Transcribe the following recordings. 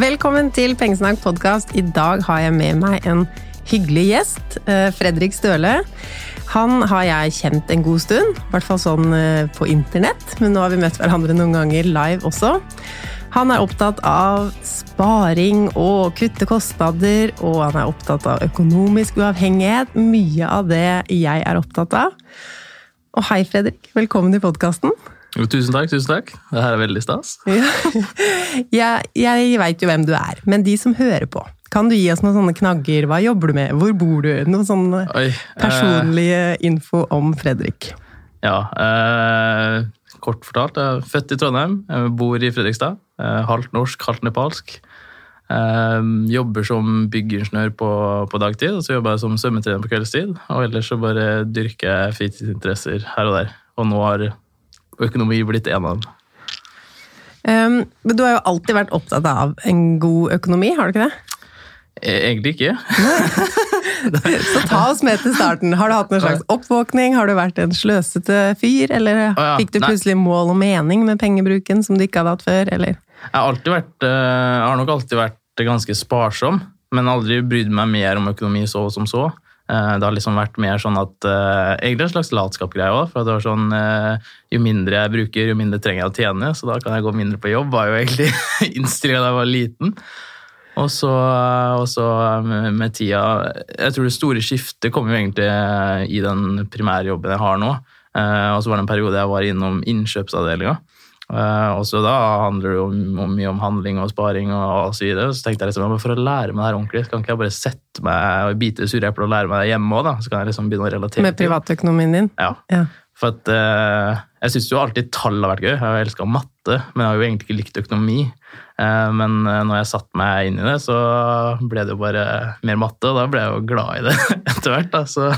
Velkommen til Pengesnakk podkast. I dag har jeg med meg en hyggelig gjest. eh, Fredrik Støle. Han har jeg kjent en god stund, i hvert fall sånn eh, på internett. Men nå har vi møtt hverandre noen ganger live også. Han er opptatt av sparing og kutte kostnader, og han er opptatt av økonomisk uavhengighet. Mye av det jeg er opptatt av. Og hei, Fredrik. Velkommen i podkasten. Tusen takk, tusen takk. Det her er veldig stas. Ja. Jeg, jeg veit jo hvem du er, men de som hører på, kan du gi oss noen sånne knagger? Hva jobber du med? Hvor bor du? Noen sånne Oi. eh, personlige info om Fredrik. ja, eh, kort fortalt, jeg er født i Trondheim, jeg bor i Fredrikstad. Eh, halvt norsk, halvt nepalsk. Eh, jobber som byggingeniør på, på dagtid, og så jobber jeg som svømmetrener på kveldstid. Og ellers så bare dyrker jeg fritidsinteresser her og der. Og nå har økonomi blitt en av dem. Um, men du har jo alltid vært opptatt av en god økonomi, har du ikke det? Eh, Egentlig ikke. Så ta oss med til starten. Har du hatt en slags oppvåkning? Har du vært en sløsete fyr? Eller fikk du plutselig mål og mening med pengebruken som du ikke hadde hatt før? Eller? Jeg har, vært, eh, jeg har nok alltid vært ganske sparsom, men aldri brydd meg mer om økonomi så som så. Eh, Det har liksom vært mer sånn at eh, Egentlig en slags latskapgreie òg. For det var sånn eh, Jo mindre jeg bruker, jo mindre trenger jeg å tjene, så da kan jeg gå mindre på jobb, var jo egentlig innstillinga da jeg var liten. Og så, med, tida Jeg tror det store skiftet kom jo egentlig i den primærjobben jeg har nå. Og så var det en periode jeg var innom innkjøpsavdelinga. Uh, og så da handler det jo mye om handling og sparing og så videre. Så tenkte jeg liksom, for å lære meg det her ordentlig, kan ikke jeg bare sette meg og bite i surepler og lære meg det hjemme òg, da. Så kan jeg liksom begynne å relatere Med privatøkonomien din? Ja. Ja. For at eh, jeg syns jo alltid tall har vært gøy. Jeg har elska matte, men jeg har jo egentlig ikke likt økonomi. Eh, men eh, når jeg satte meg inn i det, så ble det jo bare mer matte, og da ble jeg jo glad i det etter hvert.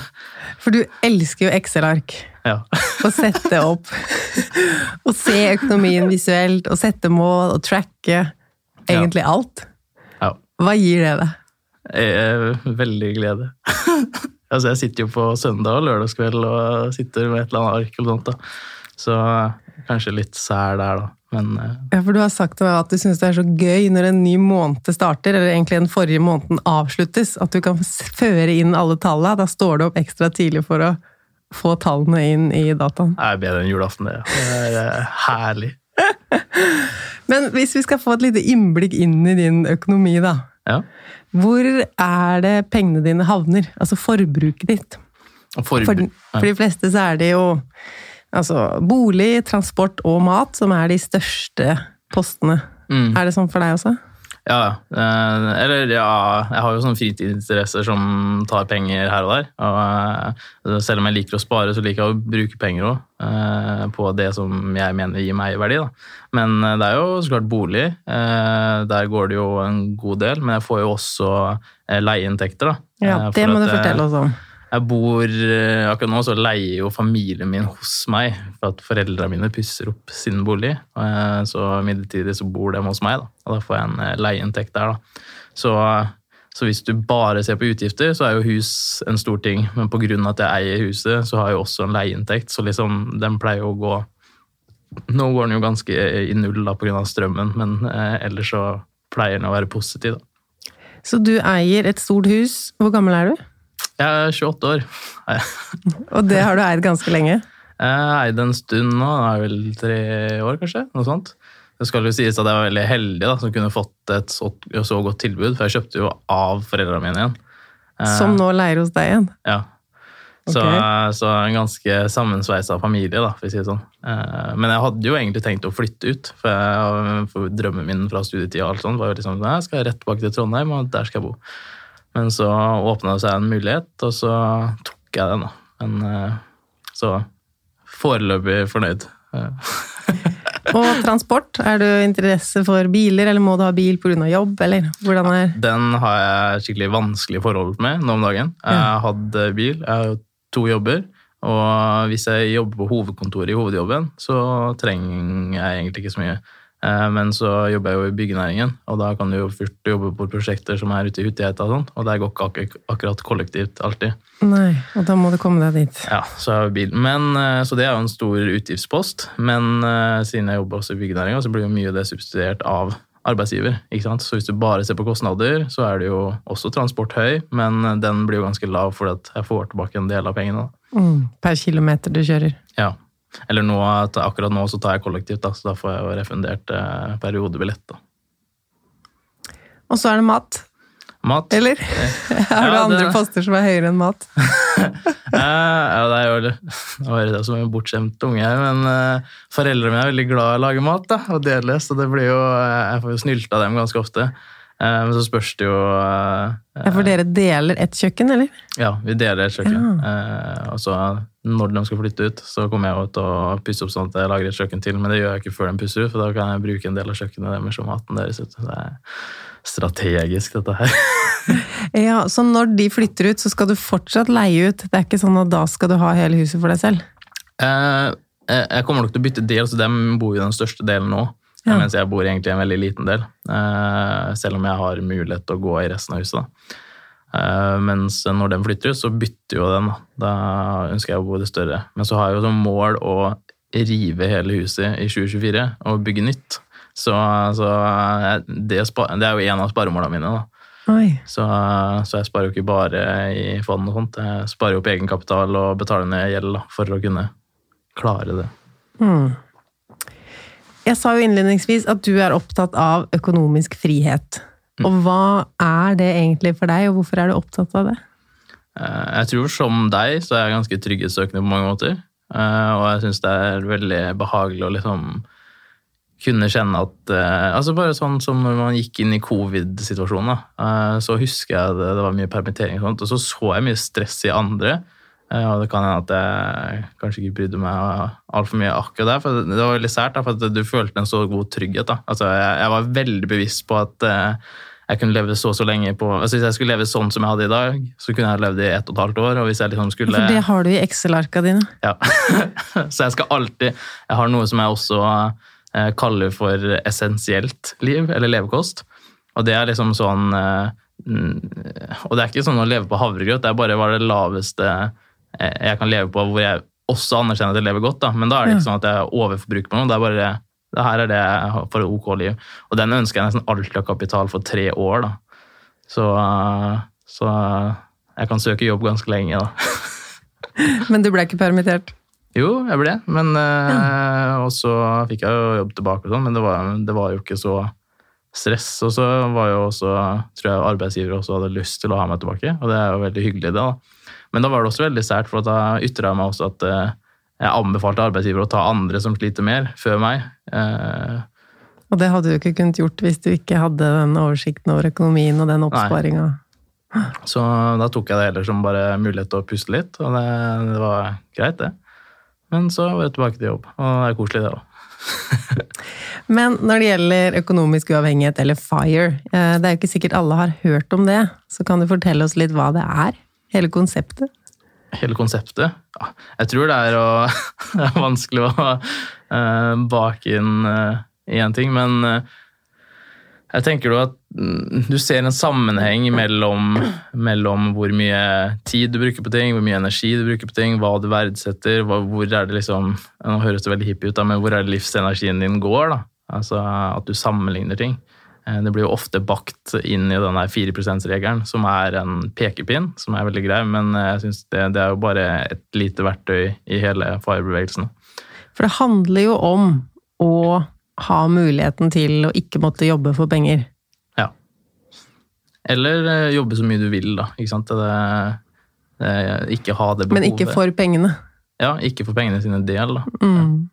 For du elsker jo Excel-ark. Ja. Å sette opp og se økonomien visuelt, og sette mål og tracke egentlig alt. ja. Hva gir det deg? Eh, veldig glede. altså, jeg sitter jo på søndag og lørdagskveld og sitter med et eller annet ark eller sånt. da. Så kanskje litt sær der, da. Men eh, Ja, for Du har sagt at du syns det er så gøy når en ny måned starter, eller egentlig den forrige måneden avsluttes, at du kan føre inn alle tallene. Da står du opp ekstra tidlig for å få tallene inn i dataen. det er bedre enn julaften, det. Det er eh, herlig. Men hvis vi skal få et lite innblikk inn i din økonomi, da. Ja. Hvor er det pengene dine havner? Altså forbruket ditt. Og For, for de fleste så er det jo altså, bolig, transport og mat som er de største postene. Mm. Er det sånn for deg også? Ja, eh, eller ja, jeg har jo sånne fritidsinteresser som tar penger her og der. Og eh, selv om jeg liker å spare, så liker jeg å bruke penger òg. På det som jeg mener gir meg verdi. Da. Men eh, det er jo så klart bolig. Eh, Der går det jo en god del. Men jeg får jo også eh, leieinntekter. da. Ja, Eh, Det må du fortelle oss om. Jeg bor, eh, Akkurat nå så leier jo familien min hos meg, for at foreldrene mine pusser opp sin bolig. og Så midlertidig så bor de hos meg, da. og da får jeg en eh, leieinntekt der. da. Så, så hvis du bare ser på utgifter, så er jo hus en stor ting. Men pga. at jeg eier huset, så har jeg også en leieinntekt. Så liksom, den pleier å gå Nå går den jo ganske i null da pga. strømmen, men eh, ellers så pleier den å være positiv. da. Så du eier et stort hus. Hvor gammel er du? Jeg er 28 år. Og det har du eid ganske lenge. Jeg eide en stund nå, det er vel tre år kanskje, noe sånt. Det skal jo sies at jeg var veldig heldig da, som kunne fått et så, så godt tilbud, for jeg kjøpte jo av foreldrene mine igjen. Eh, Som nå leier hos deg igjen. Ja. Så, okay. så en ganske sammensveisa familie, da, for å si det sånn. Eh, Men jeg hadde jo egentlig tenkt å flytte ut, for, jeg, for drømmen min fra studietida og alt sånt var jo liksom jeg skal rett tilbake til Trondheim, og der skal jeg bo. Men så åpna det seg en mulighet, og så tok jeg den, da. Men eh, så foreløpig fornøyd. Og transport. Er du interesse for biler, eller må du ha bil pga. jobb, eller hvordan er Den har jeg skikkelig vanskelig forhold med nå om dagen. Jeg Ja. har hatt eh, bil, jeg har jo to jobber. Og hvis jeg jobber på hovedkontoret i hovedjobben, så trenger jeg egentlig ikke så mye. Eh, Men så jobber jeg jo i byggenæringen, og da kan du jo fort jobbe på prosjekter som er ute i Hutigheta og sånn, og der går ikke ak- akkurat kollektivt alltid. Nei, og da må du komme deg dit. Ja, så. Men, eh, så det er jo en stor utgiftspost, men eh, siden jeg jobber også i byggenæringa, så blir jo mye av det substituert av arbeidsgiver. ikke sant? Så hvis du bare ser på kostnader, så er det jo også transport høy, men den blir jo ganske lav fordi at jeg får tilbake en del av pengene. Mm, per kilometer du kjører. Ja. Eller nå, akkurat nå så tar jeg kollektivt, da, så da får jeg jo refundert eh, periodebillett. da. Og så er det mat. Mat. Eller? Har du andre det- poster som er høyere enn mat? Eh, ja, det er jo Nå høres jeg som en bortskjemt unge her, men eh, foreldrene mine er veldig glad i å lage mat da, og dele, så det blir jo eh, Jeg får jo snylta dem ganske ofte. Eh, men så spørs det jo eh, Ja, for dere deler ett kjøkken, eller? Ja, vi deler et kjøkken. Ja. og så når de skal flytte ut, så kommer jeg til å pusse opp sånn at jeg lager et kjøkken til. Men det gjør jeg ikke før de pusser ut, for da kan jeg bruke en del av kjøkkenet deres og maten deres. Ut. Det er strategisk, dette her. Ja, Så når de flytter ut, så skal du fortsatt leie ut? Det er ikke sånn at da skal du ha hele huset for deg selv? Eh, eh, jeg kommer nok til å bytte del, så dem bor i den største delen nå. Ja. Mens jeg bor egentlig i en veldig liten del. Eh, selv om jeg har mulighet til å gå i resten av huset. Eh, mens når den flytter ut, så bytter jo den. Da. ønsker jeg å bo i det større. Men så har jeg jo som mål å rive hele huset i 2024 og bygge nytt. Så, så det, det er jo en av sparemålene mine. da. Så, så jeg sparer jo ikke bare i fond og sånt. Jeg sparer jo på egenkapital og betaler ned gjeld da, for å kunne klare det. Hmm. Jeg sa jo innledningsvis at du er opptatt av økonomisk frihet. Og hva er det egentlig for deg, og hvorfor er du opptatt av det? Eh, Jeg tror som deg så er jeg ganske trygghetssøkende på mange måter. Eh, Og jeg syns det er veldig behagelig å liksom kunne kjenne at eh, altså Bare sånn som når man gikk inn i covid-situasjonen, så husker jeg det, det var mye permittering og sånt, og så så jeg mye stress i andre. Og det kan hende at jeg kanskje ikke brydde meg altfor mye akkurat der. For det var veldig sært, for at du følte en så god trygghet. da. Altså, jeg, jeg var veldig bevisst på at eh, jeg kunne leve så og så lenge på altså Hvis jeg skulle leve sånn som jeg hadde i dag, så kunne jeg levd i ett og et halvt år. Og hvis jeg liksom skulle For det har du i Excel-arka dine. ja. Så jeg skal alltid Jeg har noe som jeg også eh, kaller for essensielt liv, eller levekost. Og det er liksom sånn eh, mm, Og det er ikke sånn å leve på havregrøt, det er bare hva er det laveste jeg kan leve på, hvor jeg også anerkjenner at jeg lever godt. da. Men da er det ikke sånn at jeg overforbruker på noe. Det er bare det her er det jeg har for et ok liv. Og den ønsker jeg nesten alltid av kapital for tre år. da. Så, eh, så jeg kan søke jobb ganske lenge, da. Men du ble ikke permittert? Jo, jeg ble, men eh, Og så fikk jeg jo jobb tilbake, og sånn, men det var, det var jo ikke så stress. Og så var jo også, tror jeg arbeidsgivere også hadde lyst til å ha meg tilbake, og det er jo veldig hyggelig, det. da. Men da var det også veldig sært, for da ytra jeg meg også at eh, jeg anbefalte arbeidsgiver å ta andre som sliter mer, før meg. Eh, Og det hadde du ikke kunnet gjort hvis du ikke hadde den oversikten over økonomien og den oppsparinga. så da tok jeg det heller som bare mulighet til å puste litt, og det, det var greit, det. Men så var jeg tilbake til jobb, og det er koselig, det òg. Men når det gjelder økonomisk uavhengighet, eller FIRE, eh, det er jo ikke sikkert alle har hørt om det, så kan du fortelle oss litt hva det er? Hele konseptet? hele konseptet. Ja, jeg tror det er, å, det er vanskelig å uh, bake inn én ting, men uh, jeg tenker at mm, du ser en sammenheng mellom, mellom hvor mye tid du bruker på ting, hvor mye energi du bruker på ting, hva du verdsetter, hva, hvor er det liksom Nå høres det veldig hippie ut, da, men hvor er det livsenergien din går? da? Altså at du sammenligner ting. Eh, Det blir jo ofte bakt inn i den 4 %-regelen, som er en pekepinn, som er veldig grei, men jeg synes det, det er jo bare et lite verktøy i hele FIRE-bevegelsen. For det handler jo om å ha muligheten til å ikke måtte jobbe for penger. Ja. Eller eh, jobbe så mye du vil, da. Ikke sant? Det, det, ikke ha det behovet. Men ikke for pengene. Ja, ikke for pengene sine del, da. Mm.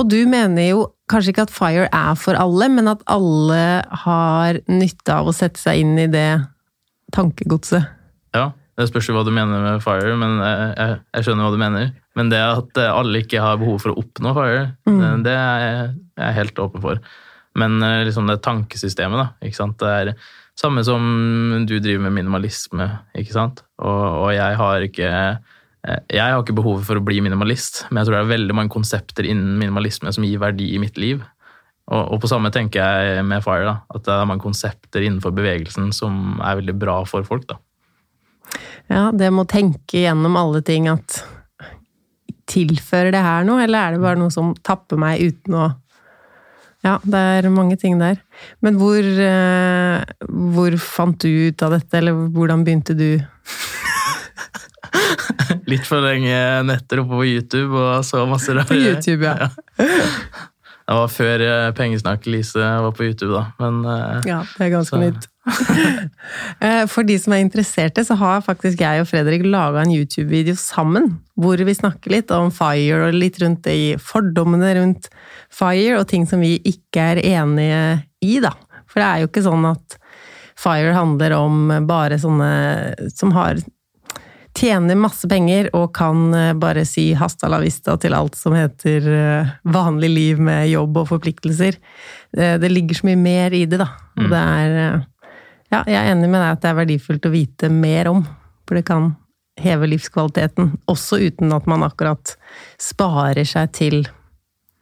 Og du mener jo kanskje ikke at FIRE er for alle, men at alle har nytte av å sette seg inn i det tankegodset. Ja, det spørs jo hva du mener med FIRE, men jeg, jeg, skjønner hva du mener. Men det at alle ikke har behov for å oppnå FIRE, det, det er jeg, jeg er helt åpen for. Men eh, liksom det tankesystemet, da. ikke sant? Det er samme som du driver med minimalisme, ikke sant? Og, og jeg har ikke jeg har ikke behovet for å bli minimalist, men jeg tror det er veldig mange konsepter innen minimalisme som gir verdi i mitt liv. Og, og på samme tenker jeg med FIRE, da, at det er mange konsepter innenfor bevegelsen som er veldig bra for folk. da. Ja, det må tenke gjennom alle ting at Tilfører det her noe, eller er det bare noe som tapper meg uten å Ja, det er mange ting der. Men hvor, eh, hvor fant du ut av dette, eller hvordan begynte du? Litt for lenge netter oppe på YouTube og så masse rare På YouTube, ja. Det var før eh, Pengesnakk Lise var på YouTube, da. Men eh, Ja, det er ganske Så- nytt. Eh, For de som er interesserte, så har faktisk jeg og Fredrik laga en YouTube-video sammen, hvor vi snakker litt om FIRE og litt rundt det i fordommene rundt FIRE, og ting som vi ikke er enige i, da. For det er jo ikke sånn at FIRE handler om bare sånne som har tjener masse penger og kan eh, bare si hasta la vista til alt som heter eh, vanlig liv med jobb og forpliktelser. Det, det ligger så mye mer i det, da. Og det er eh, Ja, jeg er enig med deg at det er verdifullt å vite mer om, for det kan heve livskvaliteten, også uten at man akkurat sparer seg til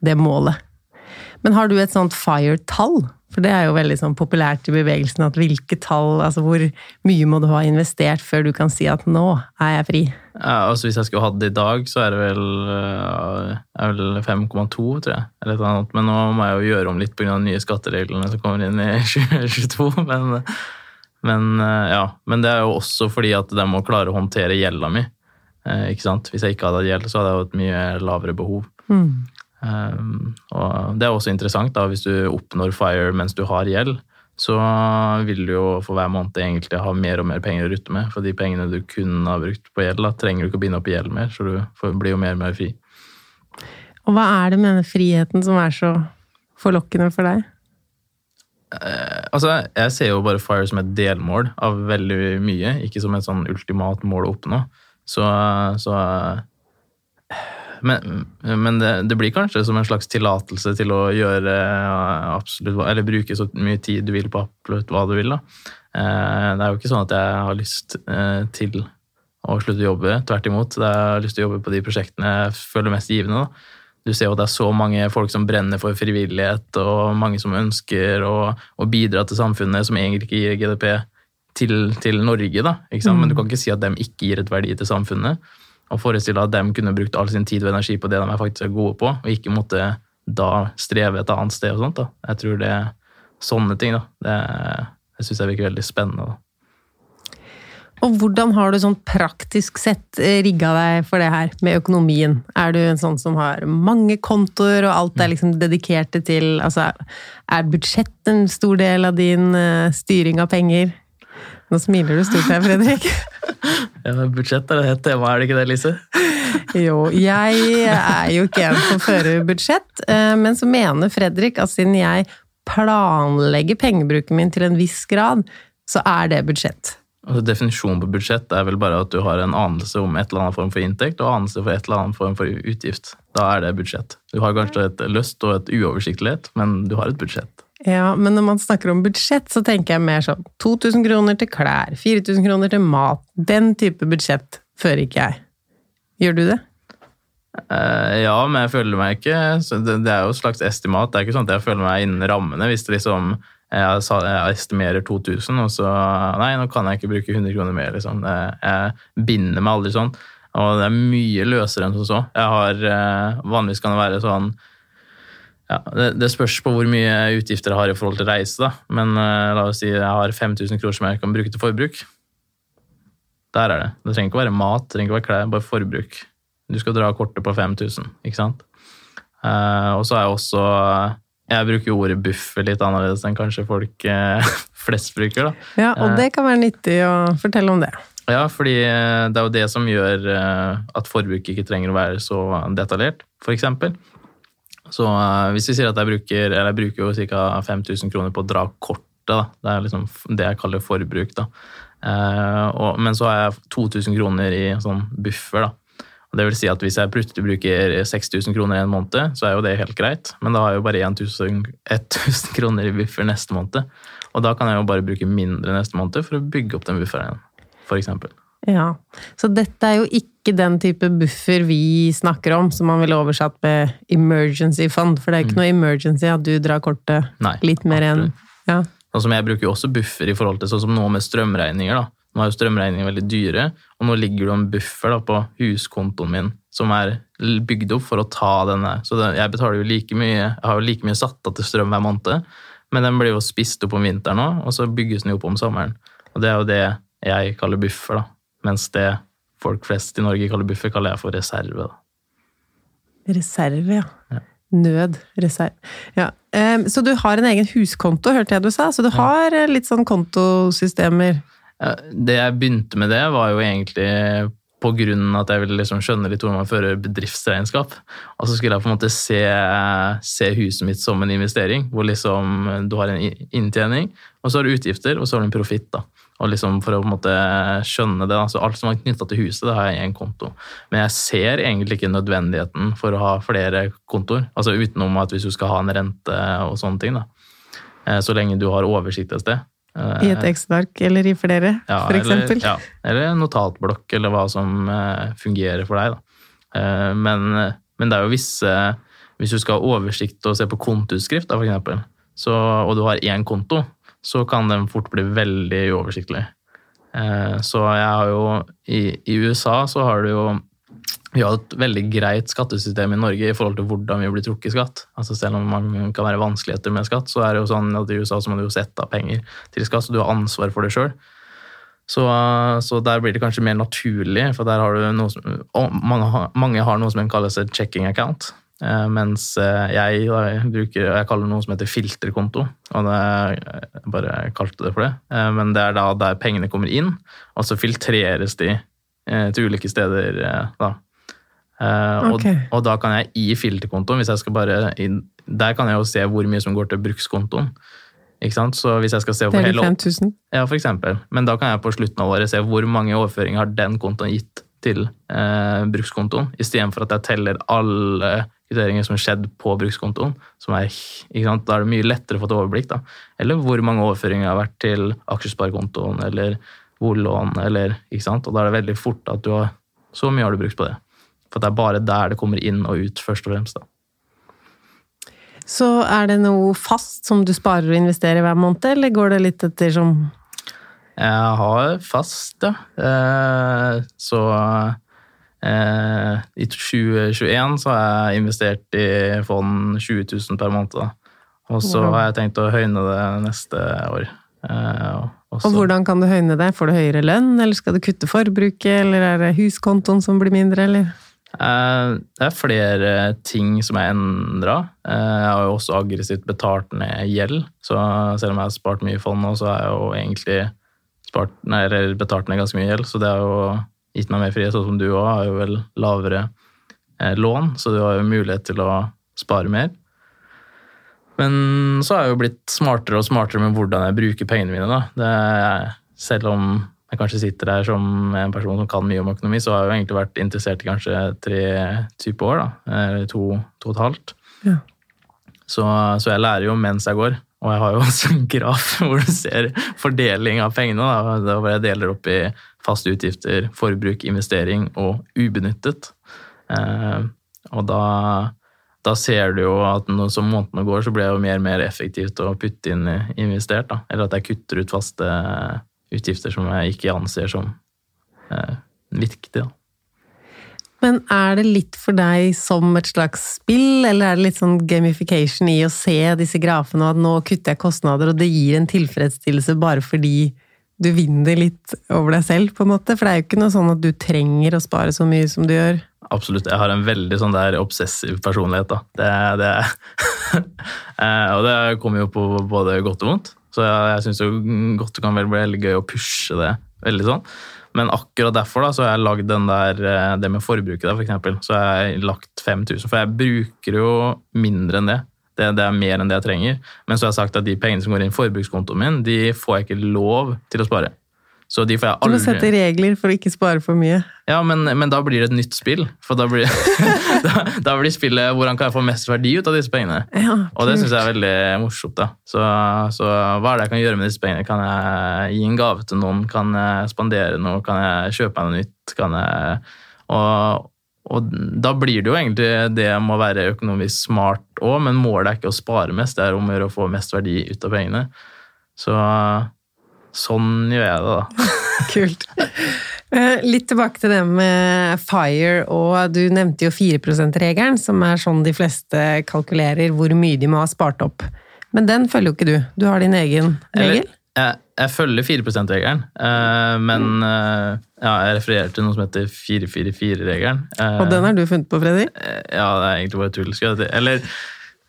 det målet. Men har du et sånt FIRE-tall? For det er jo veldig sånn populært i bevegelsen at hvilke tall, altså hvor mye må du ha investert før du kan si at nå er jeg fri? ja, altså hvis jeg skulle hatt det i dag, så er det vel, eh, vel 5,2, tror jeg. Eller et eller annet. Men nå må jeg jo gjøre om litt pga. de nye skattereglene som kommer inn i 2022. Men, men, eh, ja. men det er jo også fordi at de må klare å håndtere gjelda mi. Eh? Hvis jeg ikke hadde hatt gjeld, så hadde jeg hatt mye lavere behov. Um, og det er også interessant da, hvis du oppnår FIRE mens du har gjeld, så vil du jo for hver måned egentlig ha mer og mer penger å rutte med. For de pengene du kunne ha brukt på gjeld, da, trenger du ikke å binde opp i gjeld mer, så du får, blir jo mer og mer fri. Og hva er det med denne friheten som er så forlokkende for deg? Eh, altså, jeg ser jo bare FIRE som et delmål av veldig mye, ikke som et sånn ultimat mål å oppnå. Så, så Men, men det, det blir kanskje som en slags tillatelse til å gjøre eh, absolutt hva Eller bruke så mye tid du vil på absolutt hva du vil, da. Eh, Det er jo ikke sånn at jeg har lyst eh, til å slutte å jobbe. Tvert imot. Jeg har lyst til å jobbe på de prosjektene jeg føler mest givende. da. Du ser jo at det er så mange folk som brenner for frivillighet, og mange som ønsker å, å bidra til samfunnet, som egentlig ikke gir GDP til, til Norge. da, sant? Men du kan ikke si at de ikke gir et verdi til samfunnet. Og forestille at de kunne brukt all sin tid og energi på det de er faktisk er gode på, og ikke måtte da streve et annet sted. og sånt da. Jeg tror det er sånne ting. da. Det, det syns jeg virker veldig spennende. da. Og hvordan har du sånn praktisk sett eh, rigga deg for det her med økonomien? Er du en sånn som har mange kontoer, og alt er liksom dedikerte til Altså, er budsjett en stor del av din eh, styring av penger? Nå smiler du stort her, Fredrik. Ja, men Budsjett er et tema, er det ikke det, Lise? Jo, jeg er jo ikke en som fører budsjett, eh, men så mener Fredrik at siden jeg planlegger pengebruken min til en viss grad, så er det budsjett. Altså, definisjonen på budsjett er vel bare at du har en anelse om et eller annet form for inntekt og anelse for et eller annet form for utgift. Da er det budsjett. Du har kanskje et lyst og et uoversiktlighet, men du har et budsjett. Ja, men når man snakker om budsjett, så tenker jeg mer sånn 2000 kroner til klær, 4000 kroner til mat. Den type budsjett fører ikke jeg. Gjør du det? Uh, ja, men jeg føler meg ikke det, det er jo et slags estimat. Det er ikke sånn at jeg føler meg innen rammene. Hvis det liksom jeg, jeg estimerer 2000, og så Nei, nå kan jeg ikke bruke 100 kroner mer, liksom. Jeg binder meg aldri sånn. Og det er mye løsere enn som så. Jeg har eh, Vanligvis kan det være sånn ja, det, det spørs på hvor mye utgifter jeg har i forhold til reise, da. Men uh, la oss si jeg har 5000 kroner som jeg kan bruke til forbruk. Der er det. Det trenger ikke være mat, det trenger ikke være klær, bare forbruk. Du skal dra kortet på 5000, ikke sant? Uh, og så er jeg også Jeg bruker jo ordet buffer litt annerledes enn kanskje folk uh, flest bruker, da. Ja, og det kan være nyttig å fortelle om det. Ja, fordi det er jo det som gjør at forbruket ikke trenger å være så detaljert, f.eks. Så uh, hvis vi sier at jeg bruker, eller jeg bruker jo ca. 5000 kroner på å dra kortet, da. det er liksom det jeg kaller forbruk, da. Uh, og, men så har jeg 2000 kroner i sånn buffer, da. Og det vil si at hvis jeg plutselig bruker 6000 kroner i en måned, så er jo det helt greit, men da har jeg jo bare 1000, 1000 kroner i buffer neste måned. Og da kan jeg jo bare bruke mindre neste måned for å bygge opp den bufferen igjen, f.eks. Ja, Så dette er jo ikke den type buffer vi snakker om, som man ville oversatt med emergency fund. For det er ikke noe emergency at du drar kortet Nei, litt mer enn ja. Altså, jeg bruker jo også buffer i forhold til sånn som nå med strømregninger. da. Nå er jo strømregninger veldig dyre, og nå ligger det en buffer da, på huskontoen min som er bygd opp for å ta denne. Så det, jeg betaler jo like mye, jeg har jo like mye satt av til strøm hver måned, men den blir jo spist opp om vinteren òg, og så bygges den jo opp om sommeren. Og det er jo det jeg kaller buffer, da. Mens det folk flest i Norge kaller buffer, kaller jeg for reserve. da. Reserve, ja. Ja. Nød. Reserve. Ja. så du har en egen huskonto, hørte jeg du sa? Så du har eh, litt sånn kontosystemer? Ja, Det jeg begynte med det, var jo egentlig på grunn av at jeg ville liksom skjønne litt hvordan man fører bedriftsregnskap. Og så skulle jeg på en måte se, se huset mitt som en investering, hvor liksom du har en inntjening, og så har du utgifter, og så har du en profitt. da. Og liksom For å på en måte skjønne det, altså alt som er knytta til huset, det har jeg i én konto. Men jeg ser egentlig ikke nødvendigheten for å ha flere kontoer. Altså utenom at hvis du skal ha en rente og sånne ting. da. Eh, Så lenge du har oversikt et sted. Eh, I et Excel-ark eller i flere, ja? Eller, ja, eller en notatblokk, eller hva som eh, fungerer for deg. Da. Men, men det er jo visse Hvis du skal ha oversikt og se på kontoutskrift, så, og du har én konto, så kan den fort bli veldig uoversiktlig. Eh, så jeg har jo i, I USA så har du jo vi har et veldig greit skattesystem i Norge i forhold til hvordan vi blir trukket skatt. Altså Selv om man kan være vanskeligheter med skatt, så er det jo sånn at i USA så må du jo sette av penger til skatt, så du har ansvar for det sjøl. Så, så der blir det kanskje mer naturlig, for der har du noe som mange, har- mange har noe som kalles et checking account. Eh, Mens eh, jeg, da, bruker, jeg kaller noe som heter filterkonto. og det, Jeg bare kalte det for det. Eh, Men det er da der pengene kommer inn, og så filtreres de eh, til ulike steder. eh, da. Okay. og, og da kan jeg i filterkontoen, hvis jeg skal bare der kan jeg jo se hvor mye som går til brukskontoen. Ikke sant? Så hvis jeg skal se Det for hele de 5000. ja, for eksempel. Men da kan jeg på slutten av året se hvor mange overføringer har den kontoen gitt til eh, brukskontoen, istedenfor at jeg teller alle kvitteringer som har skjedd på brukskontoen. Er? Da er det mye lettere å få et overblikk. Da. Eller hvor mange overføringer har vært til aksjesparekontoen eller boliglån. Og da er det veldig fort at du har så mye har du brukt på det. For det er bare der det kommer inn og ut, først og fremst. da. Så er det noe fast som du sparer og investerer hver måned, eller går det litt etter som Jeg har fast, ja. Eh, så eh, i 2021 så har jeg investert i fond 20 000 per måned. Og så har jeg tenkt å høyne det neste år. Eh, og hvordan kan du høyne det? Får du høyere lønn, eller skal du kutte forbruket, eller er det huskontoen som blir mindre, eller? Det er flere ting som er endra. Jeg har jo også aggressivt betalt ned gjeld. Så selv om jeg har spart mye i fond nå, så er jeg jo egentlig spart, nei, eller betalt ned ganske mye gjeld. Så det har jo gitt meg mer frihet. Sånn som du òg har jo vel lavere eh, lån, så du har jo mulighet til å spare mer. Men så har jeg jo blitt smartere og smartere med hvordan jeg bruker pengene mine. Da. Det er, selv om jeg kanskje sitter her som en person som kan mye om økonomi, så har jeg jo egentlig vært interessert i kanskje tre typer år. Da. Eller to, to og et halvt. Ja. Så, så jeg lærer jo mens jeg går. Og jeg har jo også en graf hvor du ser fordeling av pengene. Da, hvor jeg deler opp i faste utgifter, forbruk, investering og ubenyttet. Eh, og da, da ser du jo at når som månedene går, så blir det jo mer og mer effektivt å putte inn investert. Da. Eller at jeg kutter ut faste utgifter som jeg ikke anser som eh, viktige. Da. Men er det litt for deg som et slags spill, eller er det litt sånn gamification i å se disse grafene, og at nå kutter jeg kostnader, og det gir en tilfredsstillelse bare fordi du vinner litt over deg selv, på en måte? For det er jo ikke noe sånn at du trenger å spare så mye som du gjør. Absolutt. Jeg har en veldig sånn der obsessiv personlighet. da. Det, det, Eh, og det kommer jo på både godt og vondt. Så jeg, jeg syns godt det kan vel bli veldig gøy å pushe det veldig sånn. Men akkurat derfor da, så har jeg lagd den der, eh, det med forbruket, da, for eksempel. Så har jeg lagt 5000. For jeg bruker jo mindre enn det. det. Det er mer enn det jeg trenger. Men så har jeg sagt at de pengene som går inn i forbrukskontoen min, de får jeg ikke lov til å spare. Så de får jeg Du må sette regler for å ikke spare for mye. Ja, men, men da blir det et nytt spill. For da blir, da, da blir spillet hvordan kan jeg få mest verdi ut av disse pengene. Ja, Og det syns jeg er veldig morsomt. da. Så, så hva er det jeg kan gjøre med disse pengene? Kan jeg gi en gave til noen? Kan jeg spandere noe? Kan jeg kjøpe meg noe nytt? Kan jeg... Og, og da blir det jo egentlig det med å være økonomisk smart òg, men målet er ikke å spare mest, det er om å gjøre å få mest verdi ut av pengene. Så sånn gjør jeg det, da. Kult. Eh, Litt tilbake til det med FIRE, og du nevnte jo 4 %-regelen, som er sånn de fleste kalkulerer hvor mye de må ha spart opp. Men den følger jo ikke du. Du har din egen regel. Jeg, jeg følger 4 %-regelen, eh, men eh, ja, jeg refererer til noe som heter 444-regelen. Eh, Og den har du funnet på, Fredrik? Ja, det er egentlig bare tull. Eller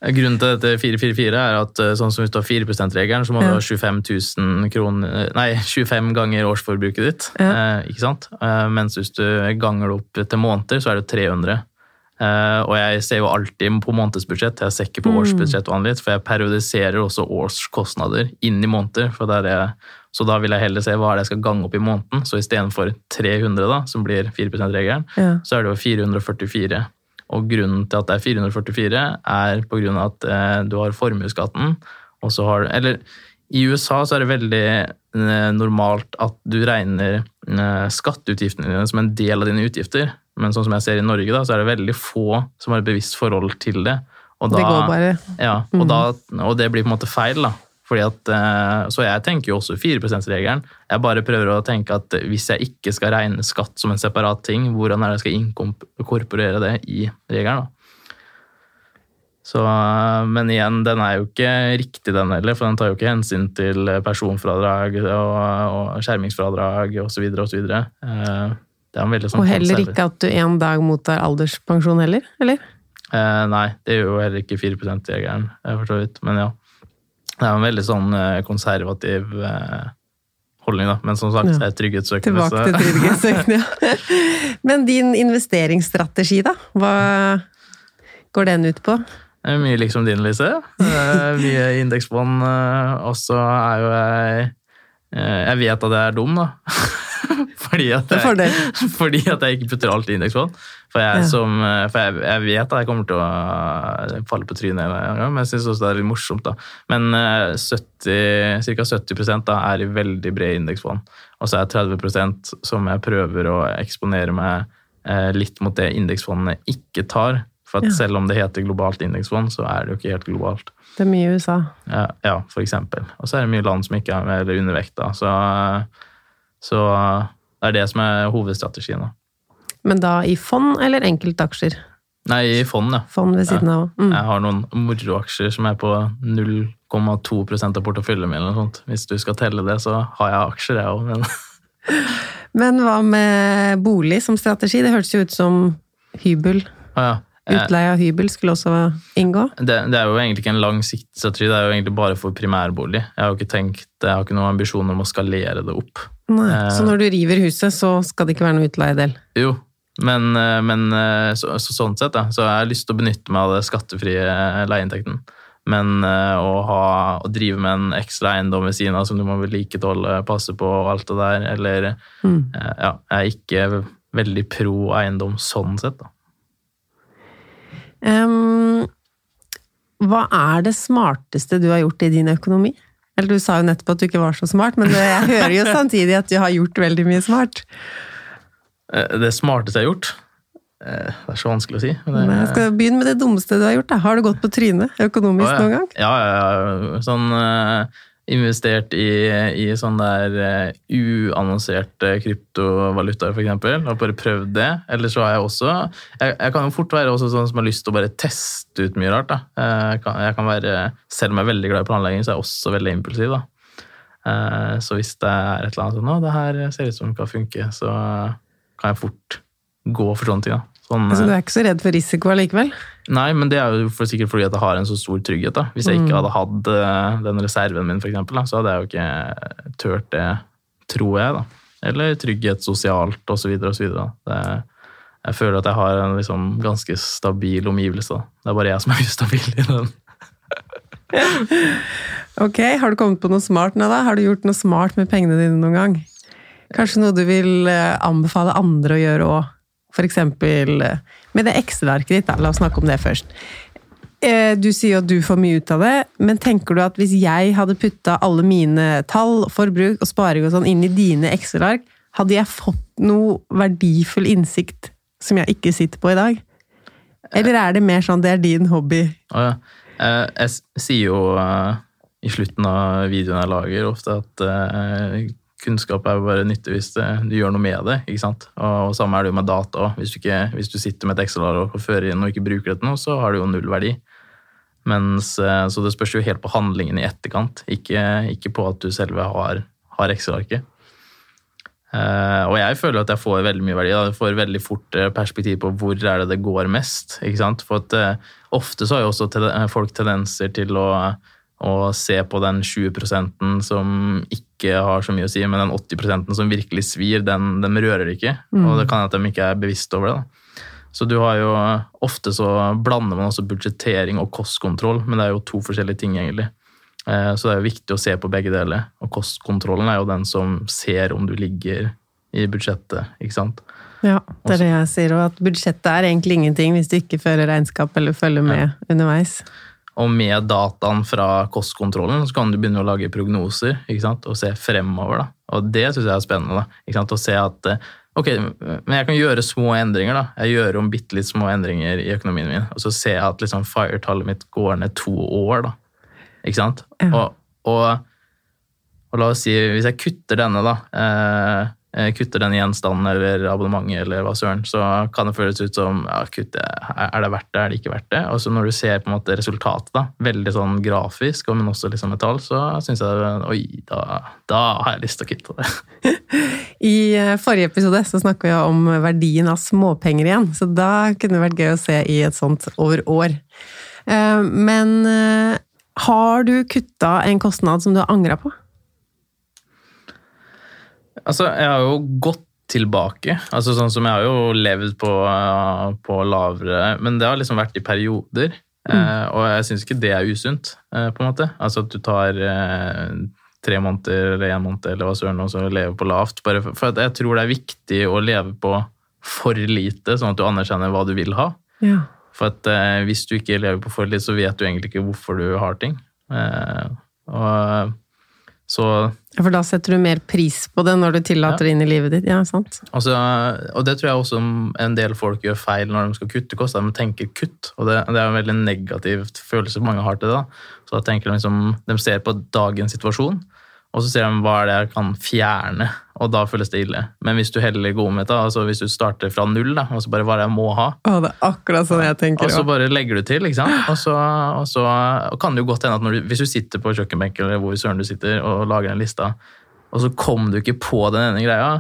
grunnen til dette 444 er at eh, sånn som hvis du har 4 %-regelen, så må du ha 25 kroner Nei, 25 ganger årsforbruket ditt. Ja. Eh, ikke sant? Eh, mens hvis du ganger det opp til måneder, så er det 300. Eh, og jeg ser jo alltid på månedsbudsjett, jeg ser ikke på Mm. årsbudsjett vanligvis, for jeg periodiserer også årskostnader inn i måneder. Er, så da vil jeg heller se hva er det jeg skal gange opp i måneden. Så istedenfor 300, da, som blir 4 %-regelen, Ja. så er det jo 444. Og grunnen til at det er 444, er på grunn av at eh, du har formuesskatten, og så har du Eller i USA så er det veldig eh, normalt at du regner eh, skatteutgiftene dine som en del av dine utgifter. Men sånn som jeg ser i Norge, da, så er det veldig få som har et bevisst forhold til det. Og Det går bare ja, og, da, og det blir på en måte feil, da. Fordi at, eh, så jeg tenker jo også 4 %-regelen. Jeg bare prøver å tenke at hvis jeg ikke skal regne skatt som en separat ting, hvordan er det jeg skal inkorporere det i regelen? Så, eh, men igjen, den er jo ikke riktig, den heller, for den tar jo ikke hensyn til personfradrag og, og skjermingsfradrag osv. osv. Eh, sånn Og heller ikke at du en dag mottar alderspensjon heller, eller? Eh, nei, det gjør jo heller ikke 4 %-jegeren, eh, for så vidt. Men ja. Det er en veldig sånn eh, konservativ eh, holdning, da. Men som sagt, Ja. jeg er trygghetssøkende. Tilbake til trygghetssøkende, ja. Men din investeringsstrategi, da? Hva går den ut på? Er mye liksom din, Lise. Mye indeksfond. eh, Og så er jo jeg Jeg vet at jeg er dum, da. fordi, at jeg, fordi at jeg ikke putter alt i indeksfond. For, jeg, som, eh, for jeg, jeg vet at jeg kommer til å eh, falle på trynet, men jeg syns også det er litt morsomt. da. Men eh, 70, ca. 70 da, er i veldig brede indeksfond. Og så er det 30 som jeg prøver å eksponere meg eh, litt mot det indeksfondene ikke tar. For Ja. selv om det heter globalt indeksfond, så er det jo ikke helt globalt. Det er mye i USA. Ja, ja, for eksempel. Og så er det mye land som ikke er med eller undervekt. da. Så, så det er det som er hovedstrategien. da. Men da i fond eller enkeltaksjer? Nei, i fond, ja. Fond ved siden av. Mm. Jeg har noen moroaksjer som er på 0,2% av porteføljen min. eller noe sånt. Hvis du skal telle det, så har jeg aksjer, jeg òg. Men Men hva med bolig som strategi? Det hørtes jo ut som hybel. ah, ja. Eh, Utleie av hybel skulle også inngå. Det, det er jo egentlig ikke en langsiktig strategi, det er jo egentlig bare for primærbolig. Jeg har jo ikke tenkt, jeg har ikke noen ambisjon om å skalere det opp. Nei. Eh. Så når du river huset, så skal det ikke være noe utleiedel? Jo, men, eh, men eh, så, så, sånn sett, da. Så jeg har lyst til å benytte meg av det skattefrie leieinntekten. Men eh, å, ha, å drive med en ekstra eiendom ved siden av som du må vedlikeholde, passe på og alt det der, eller Mm. eh, Ja, jeg er ikke veldig pro eiendom sånn sett, da. Um, hva er det smarteste du har gjort i din økonomi? Eller du sa jo nettopp at du ikke var så smart, men jeg hører jo samtidig at du har gjort veldig mye smart. Eh, Det smarteste jeg har gjort eh, Det er så vanskelig å si. men det- Nei, jeg skal begynne med det dummeste du har gjort. Da. Har du gått på trynet økonomisk Å, ja. noen gang? Ja, ja, ja. Sånn uh, investert i, i sånn der uh, uannonserte kryptovalutaer, eksempel. Har bare prøvd det. Eller så har jeg også jeg, jeg kan jo fort være også sånn som har lyst til å bare teste ut mye rart. da. Jeg kan, jeg kan være, Selv om jeg er veldig glad i planlegging, så er jeg også veldig impulsiv. da. Uh, Så hvis det er et eller annet sånn Å, det her ser ut som det kan funke, så kan jeg fort gå for sånne ting. da. Sånn, Altså, du er ikke så redd for risiko allikevel? Nei, men det er jo for, sikkert fordi at jeg har en så stor trygghet. da. Hvis jeg ikke Mm. hadde hatt eh, den reserven min, for eksempel, da, så hadde jeg jo ikke turt det, tror jeg. da. Eller trygghet sosialt, osv. osv. Jeg føler at jeg har en liksom ganske stabil omgivelse. da. Det er bare jeg som er ustabil i den. Ok, har du kommet på noe smart nå da? Har du gjort noe smart med pengene dine noen gang? Kanskje noe du vil eh, anbefale andre å gjøre òg? Eksempel eh, med det Excel-arket ditt, da. La oss snakke om det først. Eh, Du sier at du får mye ut av det, men tenker du at hvis jeg hadde putta alle mine tall, forbruk og sparing og sånn inn i dine Excel-ark, hadde jeg fått noe verdifull innsikt som jeg ikke sitter på i dag? Eller er det mer sånn det er din hobby? Jeg sier jo i slutten av videoen jeg lager, ofte at kunnskap er jo bare nyttig hvis du gjør noe med det. ikke sant? Og, og samme er det jo med data òg. Hvis, hvis du sitter med et Excel-ark og fører inn og ikke bruker det til noe, så har det jo null verdi. Mens, eh, så det spørs jo helt på handlingen i etterkant, ikke, ikke på at du selve har, har Excel-arket. Uh, og jeg føler at jeg får veldig mye verdi. Da. Jeg får veldig fort eh, perspektiv på hvor er det det går mest. For at uh, Ofte så har jo også eh, folk tendenser til å, å se på den 20% som ikke har så mye å si, men den 80% som virkelig svir, den, den rører ikke. Og det kan hende at de ikke er bevisst over det. da. Så du har jo Ofte så blander man også budsjettering og kostkontroll, men det er jo to forskjellige ting, egentlig. Eh, Så det er jo viktig å se på begge deler. Og kostkontrollen er jo den som ser om du ligger i budsjettet, ikke sant. Ja, det er det jeg sier. Og at budsjettet er egentlig ingenting hvis du ikke fører regnskap eller følger med underveis. Og med dataen fra kostkontrollen så kan du begynne å lage prognoser og se fremover. Da. Og det syns jeg er spennende. Å se at eh, ok, men jeg kan gjøre små endringer. da. Jeg gjør om bitte litt små endringer i økonomien min, og så ser jeg at liksom FIRE-tallet mitt går ned to år. da. Ikke sant? Ja. Og, og, og la oss si, hvis jeg kutter denne, da eh, kutter den gjenstanden eller abonnementet eller hva søren, så kan det føles ut som ja, kutt, er det verdt det, er det ikke verdt det? Og så når du ser på en måte resultatet, da, veldig sånn grafisk, men også liksom med tall, så syns jeg oi, da, da har jeg lyst til å kutte det. I eh, forrige episode så snakka vi om verdien av småpenger igjen, så da kunne det vært gøy å se i et sånt over år. Eh, Men eh, har du kutta en kostnad som du har angra på? Altså, jeg har jo gått tilbake. Altså sånn som Jeg har jo levd på, eh, på lavere Men det har liksom vært i perioder. Eh, og jeg syns ikke det er usunt, eh, på en måte. Altså at du tar eh, tre måneder eller én måned eller hva søren, og så lever på lavt. Bare for, for jeg tror det er viktig å leve på for lite, sånn at du anerkjenner hva du vil ha. Ja. For at hvis du ikke lever på for lite, så vet du egentlig ikke hvorfor du har ting. Eh, og så For da setter du mer pris på det når du tillater det inn i livet ditt? Ja, sant? Altså, og det tror jeg også en del folk gjør feil når de skal kutte kost. De tenker kutt, og det, det er en veldig negativ følelse mange har til det. da. Så da tenker De liksom, de ser på dagens situasjon, og så ser de hva er det jeg kan fjerne, og da føles det ille. Men hvis du heller går med det, altså hvis du starter fra null, da, og så bare hva er det jeg må ha, Å, det er akkurat sånn jeg tenker. og så bare legger du til, ikke sant? Og så, og så kan det jo godt hende at du, hvis du sitter på kjøkkenbenken eller hvor søren du sitter og lager en lista, og så kom du ikke på den ene greia,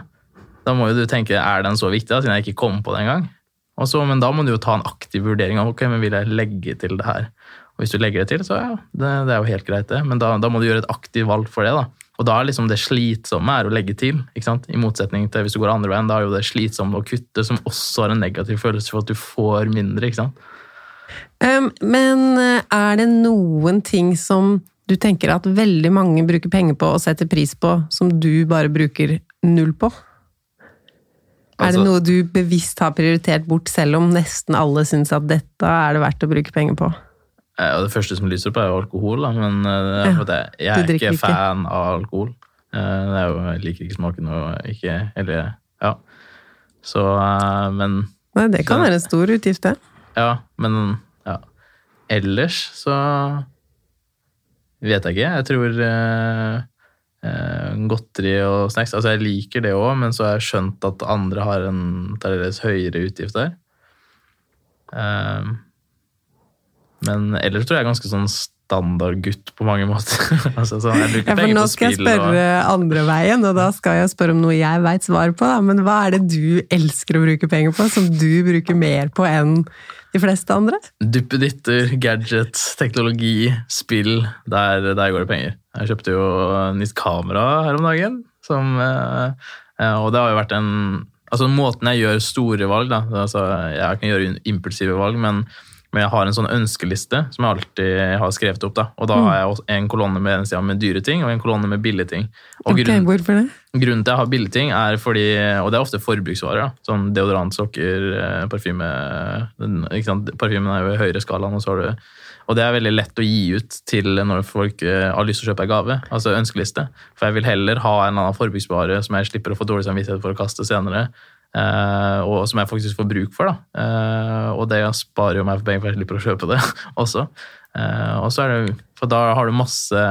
da må jo du tenke er den så viktig da, siden jeg ikke kom på det engang? Og så- Men da må du jo ta en aktiv vurdering av ok, men vil jeg legge til det her. Og hvis du legger det til, så ja, det, det er jo helt greit, det. Men da, da må du gjøre et aktivt valg for det. da. Og da er liksom det slitsomme er å legge til. I motsetning til hvis du går andre veien, da er jo det slitsomme å kutte, som også har en negativ følelse for at du får mindre. ikke sant? Um, men eh, er det noen ting som du tenker at veldig mange bruker penger på og setter pris på, som du bare bruker null på? er Altså- det noe du bevisst har prioritert bort, selv om nesten alle syns at dette er det verdt å bruke penger på? Eh, Og det første som lyser opp, er jo alkohol, da. men eh, Ja, jeg, er ikke ikke. fan av alkohol. Eh, Det jo, jeg liker ikke smaken og ikke Eller, ja. Så, men Nei, det kan Så- være en stor utgift, det. Ja, men ja. Ellers så vet jeg ikke. Jeg tror eh, eh, godteri og snacks Altså, jeg liker det òg, men så har jeg skjønt at andre har en deres høyere utgift der. Eh, men ellers tror jeg er ganske sånn standardgutt på mange måter. altså, sånn, Ja, for nå skal jeg spørre og- andre veien, og da skal jeg spørre om noe jeg veit svar på. Da. Men hva er det du elsker å bruke penger på, som du bruker mer på enn de fleste andre? Duppeditter, gadgets, teknologi, spill. Der, der går det penger. Jeg kjøpte jo nytt kamera her om dagen. Som, eh, eh, og det har jo vært en Altså Måten jeg gjør store valg da, altså Jeg kan gjøre impulsive valg, men, men jeg har en sånn ønskeliste som jeg alltid har skrevet opp. da, Og da har jeg en kolonne med, med dyre ting og en kolonne med billige ting. Og Ok, grunnen- hvorfor det? Grunnen til at jeg har billige ting, er fordi Og det er ofte forbruksvarer. da, Sånn deodorant, sokker, eh, parfyme ikke sant? Parfymen er jo i høyere skalaen. Og, så har du, og det er veldig lett å gi ut til når folk eh, har lyst til å kjøpe en gave. Altså ønskeliste. For jeg vil heller ha en annen forbruksvare som jeg slipper å få dårlig samvittighet for å kaste senere. Eh, og som jeg faktisk får bruk for. da. Eh, og det sparer jo meg for penger, for jeg slipper å kjøpe det også. Eh, og så er det, For da har du masse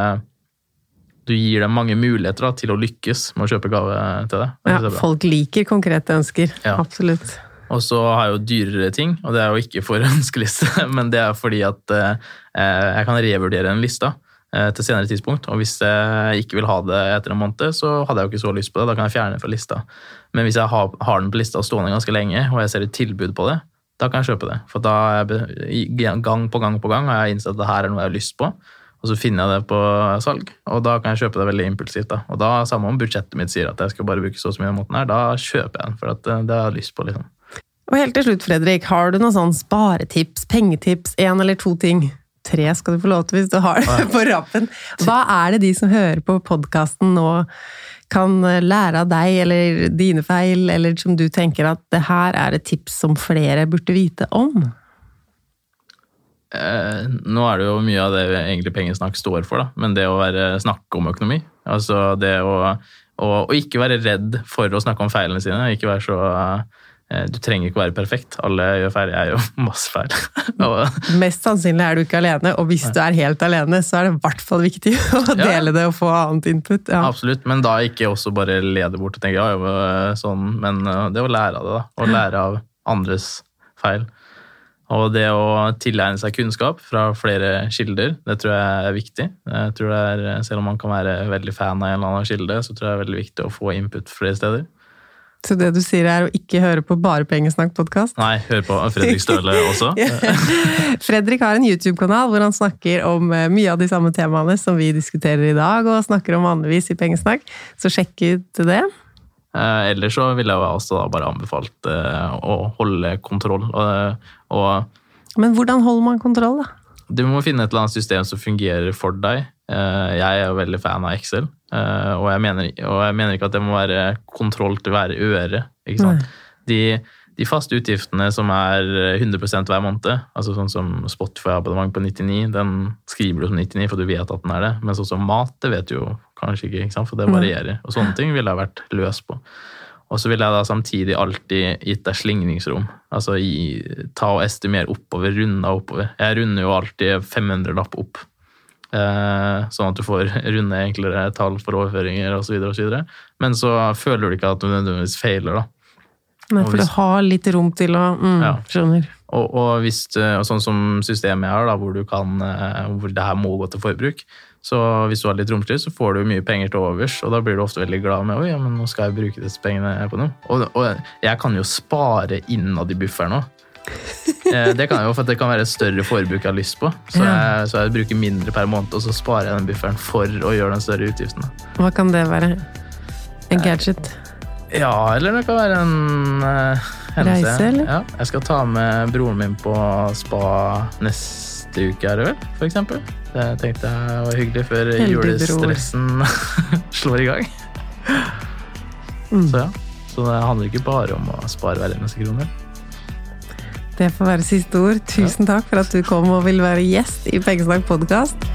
du gir dem mange muligheter da, til å lykkes med å kjøpe gave til deg. Ja, folk liker konkrete ønsker. Ja. Absolutt. Og så har jeg jo dyrere ting, og det er jo ikke for ønskeliste, men det er fordi at eh, jeg kan revurdere en liste eh, til senere tidspunkt. Og hvis jeg ikke vil ha det etter en måned, så hadde jeg jo ikke så lyst på det. Da kan jeg fjerne det fra lista. Men hvis jeg har, har den på lista stående ganske lenge, og jeg ser et tilbud på det, da kan jeg kjøpe det. For da jeg gang på gang på gang har jeg innsett at det her er noe jeg har lyst på. Og så finner jeg det på salg, og da kan jeg kjøpe det veldig impulsivt. da. Og da, samme om budsjettet mitt sier at jeg skal bare bruke så og så mye den måten her, da kjøper jeg den, for at eh, det har jeg lyst på. liksom. Og helt til slutt, Fredrik, har du noen sånn sparetips, pengetips, én eller to ting? Tre skal du få lov til hvis du har det på rappen. Hva er det de som hører på podkasten nå kan lære av deg eller dine feil, eller som du tenker at det her er et tips som flere burde vite om? Eh, nå er det jo mye av det egentlig pengesnakk står for, da. men det å være, snakke om økonomi altså det å, å, å ikke være redd for å snakke om feilene sine. ikke være så eh, Du trenger ikke være perfekt. Alle gjør feil. Jeg gjør masse feil. Mest sannsynlig er du ikke alene, og hvis du er helt alene, så er det i hvert fall viktig å Ja. dele det og få annet input. Ja. Absolutt, men da ikke også bare lede bort og tenke ja, jeg eh, sånn, men eh, det å lære av det. da, Å lære av andres feil. Og det å tilegne seg kunnskap fra flere kilder, det tror jeg er viktig. Jeg tror det er, Selv om man kan være veldig fan av en eller annen kilde, så tror jeg det er veldig viktig å få input flere steder. Så det du sier er å ikke høre på Bare pengesnakk-podkast? Nei, hør på Fredrik Støle også. Fredrik har en YouTube-kanal hvor han snakker om eh, mye av de samme temaene som vi diskuterer i dag, og snakker om vanligvis i Pengesnakk, så sjekk ut det. Eh, ellers så ville jeg også bare anbefalt eh, å holde kontroll. Og, og Men hvordan holder man kontroll, da? du må finne et eller annet system som fungerer for deg. Eh, jeg er veldig fan av Excel, eh, og jeg mener, og jeg mener ikke at det må være kontroll til hver øre. ikke sant? De, de faste utgiftene som er 100% hver måned, altså sånn som Spotify-abonnement på 99, den skriver du som 99 for du vet at den er det, men sånn som mat, det vet du jo kanskje ikke, ikke sant? for det varierer. Og sånne ting ville jeg vært løs på. Og så ville jeg da samtidig alltid gitt deg slingringsrom. Altså gi, ta og estimere oppover, runde oppover. Jeg runder jo alltid 500-lapp opp. Eh, sånn at du får runde enklere tall for overføringer osv. Men så føler du ikke at du nødvendigvis feiler, da. Nei, for hvis- du har litt rom til å mm, Ja. Skjønner. Og, og, hvis, eh, og sånn som systemet har, da, hvor, du kan, eh, hvor det her må gå til forbruk, så hvis du har litt romslig, så får du mye penger til overs, og da blir du ofte veldig glad med oi, ja, men nå skal jeg bruke disse pengene på noe. Og, og jeg kan jo spare innad i bufferen òg. Eh, Det kan jeg jo, for det kan være et større forbruk jeg har lyst på. Så jeg, så jeg bruker mindre per måned, og så sparer jeg den bufferen for å gjøre den større utgiften. Hva kan det være? En gadget? Ja, eller det kan være en uh, hendelse. Reise, eller? Ja, jeg skal ta med broren min på spa neste uke, er det vel, for eksempel. Det tenkte jeg var hyggelig før julestressen slår i gang. Mm. Så ja. Så det handler ikke bare om å spare hver eneste krone. Det får være siste ord. Tusen takk for at du kom og ville være gjest i Pengesnakk podkast.